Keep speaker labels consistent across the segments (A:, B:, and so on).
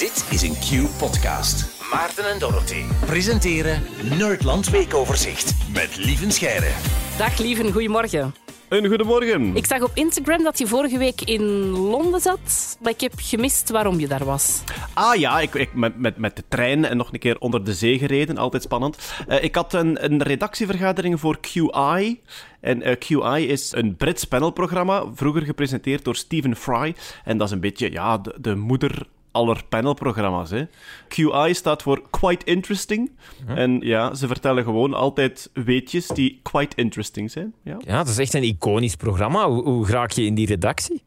A: Dit is een Q-podcast. Maarten en Dorothy presenteren Nerdland Weekoverzicht met Lieven Scheire.
B: Dag Lieven, goedemorgen.
C: Een goedemorgen.
B: Ik zag op Instagram dat je vorige week in Londen zat, maar ik heb gemist waarom je daar was.
C: Ah ja, ik, ik, met, met, met de trein en nog een keer onder de zee gereden, altijd spannend. Uh, ik had een, een redactievergadering voor QI. En uh, QI is een Brits panelprogramma, vroeger gepresenteerd door Stephen Fry. En dat is een beetje ja, de, de moeder aller panelprogramma's. Hè. QI staat voor Quite Interesting. En ja, ze vertellen gewoon altijd weetjes die quite interesting zijn. Ja,
D: ja dat is echt een iconisch programma. Hoe, hoe raak je in die redactie?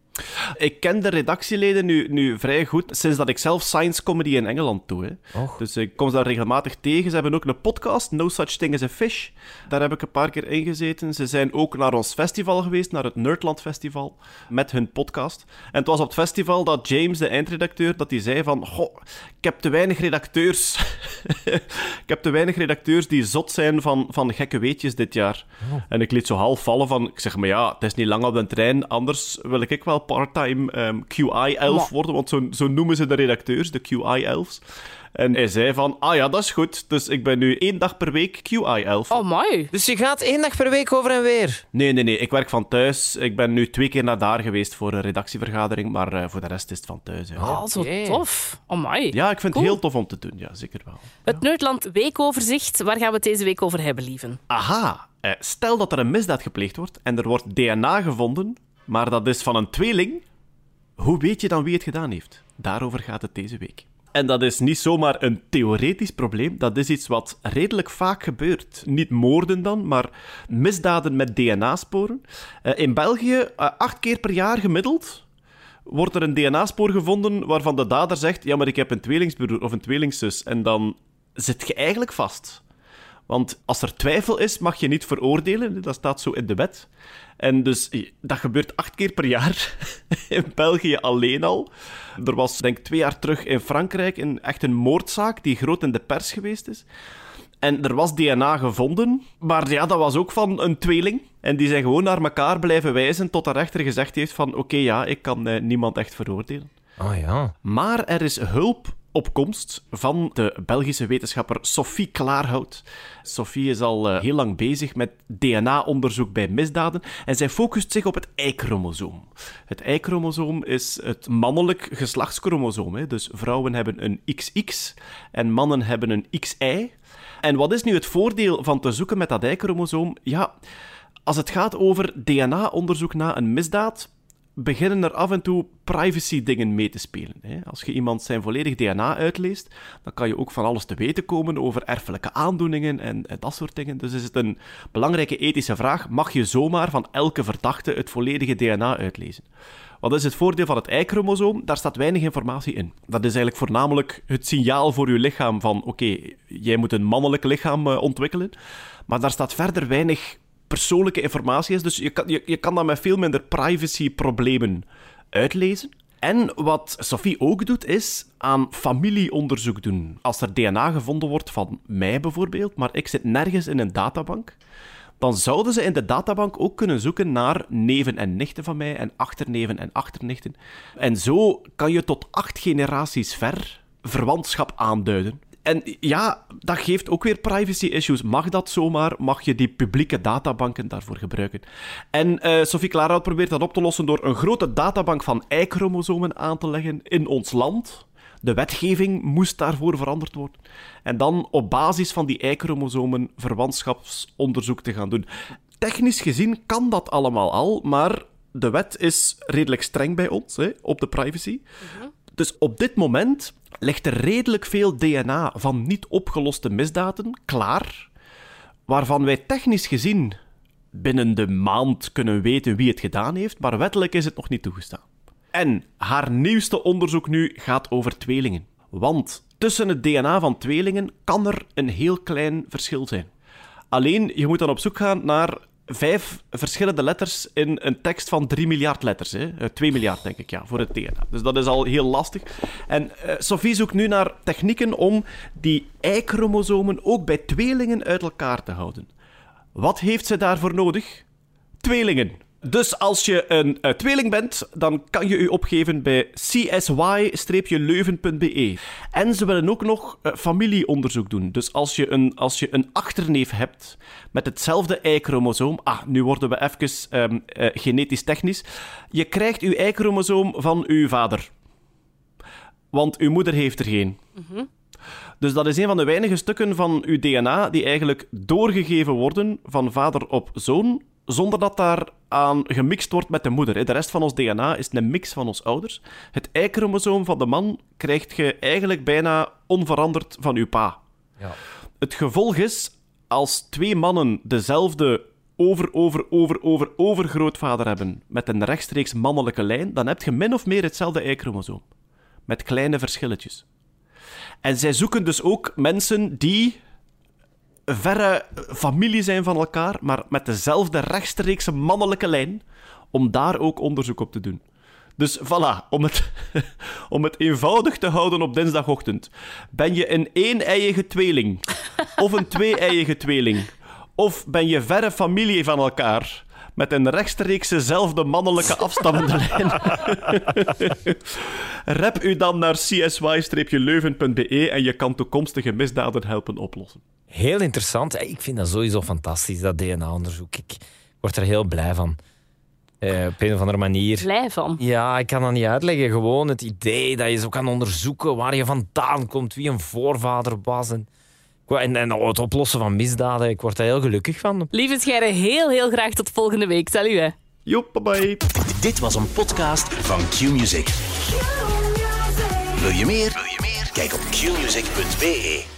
C: Ik ken de redactieleden nu, nu vrij goed sinds dat ik zelf science comedy in Engeland doe. Hè. Dus ik kom ze daar regelmatig tegen. Ze hebben ook een podcast, No Such Thing as a Fish. Daar heb ik een paar keer in gezeten. Ze zijn ook naar ons festival geweest, naar het Nerdland Festival, met hun podcast. En het was op het festival dat James, de eindredacteur, dat hij zei van goh, ik heb te weinig redacteurs. ik heb te weinig redacteurs die zot zijn van, van gekke weetjes dit jaar. Oh. En ik liet zo half vallen van, ik zeg maar ja, het is niet lang op de trein, anders wil ik wel part-time um, QI-elf worden, want zo, zo noemen ze de redacteurs, de QI-elfs. En hij zei van, ah ja, dat is goed. Dus ik ben nu één dag per week QI-elf.
B: Oh, mooi.
D: Dus je gaat één dag per week over en weer?
C: Nee, nee, nee. Ik werk van thuis. Ik ben nu twee keer naar daar geweest voor een redactievergadering, maar uh, voor de rest is het van thuis. Ja.
B: Oh, zo tof. Oh, mooi.
C: Ja, ik vind het heel tof om te doen. Ja, zeker wel.
B: Het Nerdland Weekoverzicht. Waar gaan we het deze week over hebben, lieven?
C: Aha. Eh, stel dat er een misdaad gepleegd wordt en er wordt DNA gevonden maar dat is van een tweeling. Hoe weet je dan wie het gedaan heeft? Daarover gaat het deze week. En dat is niet zomaar een theoretisch probleem, dat is iets wat redelijk vaak gebeurt. Niet moorden dan, maar misdaden met DNA-sporen. Eh, in België, eh, acht keer per jaar gemiddeld, wordt er een DNA-spoor gevonden waarvan de dader zegt: Ja, maar ik heb een tweelingsbroer of een tweelingzus. En dan zit je eigenlijk vast. Want als er twijfel is, mag je niet veroordelen. Dat staat zo in de wet. En dus dat gebeurt acht keer per jaar in België alleen al. Er was denk ik twee jaar terug in Frankrijk een, echt een moordzaak die groot in de pers geweest is. En er was DNA gevonden, maar ja, dat was ook van een tweeling. En die zijn gewoon naar elkaar blijven wijzen tot de rechter gezegd heeft van oké, ja, ik kan eh, niemand echt veroordelen.
D: Oh ja.
C: Maar er is hulp opkomst van de Belgische wetenschapper Sophie Klaarhout. Sophie is al uh, heel lang bezig met DNA-onderzoek bij misdaden en zij focust zich op het Y-chromosoom. Het Y-chromosoom is het mannelijk geslachtschromosoom. Dus vrouwen hebben een XX en mannen hebben een XY. En wat is nu het voordeel van te zoeken met dat Y-chromosoom? Ja, als het gaat over DNA-onderzoek na een misdaad, beginnen er af en toe privacy-dingen mee te spelen. Als je iemand zijn volledig DNA uitleest, dan kan je ook van alles te weten komen over erfelijke aandoeningen en, dat soort dingen. Dus is het een belangrijke ethische vraag: mag je zomaar van elke verdachte het volledige DNA uitlezen? Wat is het voordeel van het Y-chromosoom? Daar staat weinig informatie in. Dat is eigenlijk voornamelijk het signaal voor je lichaam van oké, jij moet een mannelijk lichaam uh, ontwikkelen. Maar daar staat verder weinig persoonlijke informatie is. Dus je kan, je, je kan dat met veel minder privacy-problemen uitlezen. En wat Sophie ook doet, is aan familieonderzoek doen. Als er DNA gevonden wordt van mij bijvoorbeeld, maar ik zit nergens in een databank, dan zouden ze in de databank ook kunnen zoeken naar neven en nichten van mij en achterneven en achternichten. En zo kan je tot acht generaties ver verwantschap aanduiden. En ja, dat geeft ook weer privacy issues. Mag dat zomaar? Mag je die publieke databanken daarvoor gebruiken? En uh, Sophie Klaarhout probeert dat op te lossen door een grote databank van Y-chromosomen aan te leggen in ons land. De wetgeving moest daarvoor veranderd worden. En dan op basis van die Y-chromosomen verwantschapsonderzoek te gaan doen. Technisch gezien kan dat allemaal al, maar de wet is redelijk streng bij ons hè, op de privacy. Mhm. Dus op dit moment ligt er redelijk veel DNA van niet opgeloste misdaden klaar, waarvan wij technisch gezien binnen de maand kunnen weten wie het gedaan heeft, maar wettelijk is het nog niet toegestaan. En haar nieuwste onderzoek nu gaat over tweelingen. Want tussen het DNA van tweelingen kan er een heel klein verschil zijn. Alleen, je moet dan op zoek gaan naar vijf verschillende letters in een tekst van 3 miljard letters. Hè? 2 eh, miljard, denk ik, ja, voor het DNA. Dus dat is al heel lastig. En uh, Sophie zoekt nu naar technieken om die Y-chromosomen ook bij tweelingen uit elkaar te houden. Wat heeft ze daarvoor nodig? Tweelingen. Dus als je een uh, tweeling bent, dan kan je u opgeven bij csy-leuven.be. En ze willen ook nog uh, familieonderzoek doen. Dus als je, een, als je een achterneef hebt met hetzelfde Y-chromosoom... Ah, nu worden we even um, genetisch technisch. Je krijgt uw Y-chromosoom van uw vader. Want uw moeder heeft er geen. Dus dat is een van de weinige stukken van uw DNA die eigenlijk doorgegeven worden van vader op zoon, zonder dat daar aan gemixt wordt met de moeder. De rest van ons DNA is een mix van ons ouders. Het Y-chromosoom van de man krijgt je eigenlijk bijna onveranderd van uw pa. Ja. Het gevolg is, als twee mannen dezelfde over, over, over, over, overgrootvader hebben met een rechtstreeks mannelijke lijn, dan heb je min of meer hetzelfde Y-chromosoom. Met kleine verschilletjes. En zij zoeken dus ook mensen die verre familie zijn van elkaar, maar met dezelfde rechtstreekse mannelijke lijn, om daar ook onderzoek op te doen. Dus voilà, om het, om het eenvoudig te houden op dinsdagochtend. Ben je een één-eiige tweeling? Of een twee-eiige tweeling? Of ben je verre familie van elkaar? met een rechtstreeksezelfde mannelijke afstammende lijn. Rep u dan naar csy-leuven.be en je kan toekomstige misdaden helpen oplossen.
D: Heel interessant. Ik vind dat sowieso fantastisch, dat DNA-onderzoek. Ik word er heel blij van. Uh, op een of andere manier.
B: Blij van?
D: Ja, ik kan dat niet uitleggen. Gewoon het idee dat je zo kan onderzoeken waar je vandaan komt, wie een voorvader was. En en, en het oplossen van misdaden, ik word daar heel gelukkig van.
B: Lieve Scheire, heel heel graag tot volgende week. Salut hè.
C: Joep, bye.
A: Dit was een podcast van Q-Music. Wil je meer? Wil je meer? Kijk op qmusic.be.